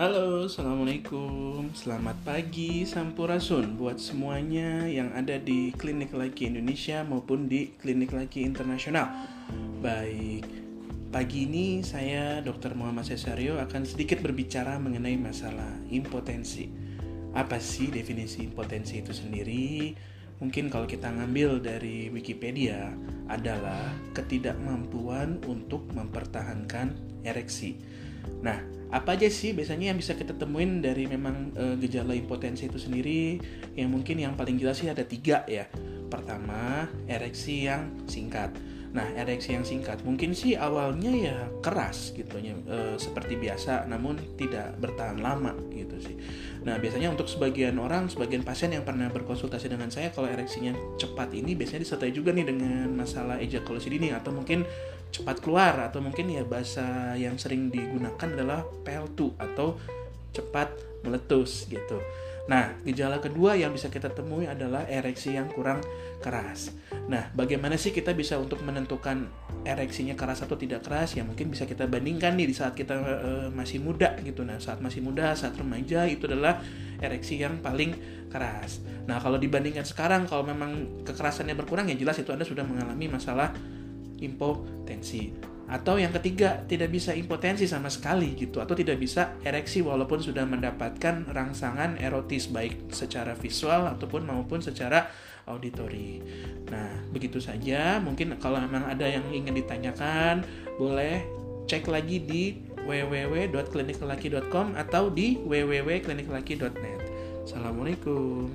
Halo, Assalamualaikum Selamat pagi Sampurasun Buat semuanya yang ada di Klinik Laki Indonesia maupun di Klinik Laki Internasional Baik, pagi ini saya Dr. Muhammad Cesario akan sedikit berbicara mengenai masalah impotensi Apa sih definisi impotensi itu sendiri? Mungkin kalau kita ngambil dari Wikipedia adalah ketidakmampuan untuk mempertahankan ereksi Nah, apa aja sih biasanya yang bisa kita temuin dari memang e, gejala impotensi itu sendiri? Yang mungkin yang paling jelas sih ada tiga ya. Pertama ereksi yang singkat nah ereksi yang singkat mungkin sih awalnya ya keras gitu ya e, seperti biasa namun tidak bertahan lama gitu sih nah biasanya untuk sebagian orang sebagian pasien yang pernah berkonsultasi dengan saya kalau ereksinya cepat ini biasanya disertai juga nih dengan masalah ejakulasi dini atau mungkin cepat keluar atau mungkin ya bahasa yang sering digunakan adalah PL2 atau cepat meletus gitu. Nah, gejala kedua yang bisa kita temui adalah ereksi yang kurang keras. Nah, bagaimana sih kita bisa untuk menentukan ereksinya keras atau tidak keras? Ya mungkin bisa kita bandingkan nih di saat kita e, masih muda gitu. Nah, saat masih muda, saat remaja itu adalah ereksi yang paling keras. Nah, kalau dibandingkan sekarang kalau memang kekerasannya berkurang ya jelas itu Anda sudah mengalami masalah impotensi atau yang ketiga tidak bisa impotensi sama sekali gitu atau tidak bisa ereksi walaupun sudah mendapatkan rangsangan erotis baik secara visual ataupun maupun secara auditori. Nah, begitu saja. Mungkin kalau memang ada yang ingin ditanyakan, boleh cek lagi di www.kliniklaki.com atau di www.kliniklaki.net. Assalamualaikum.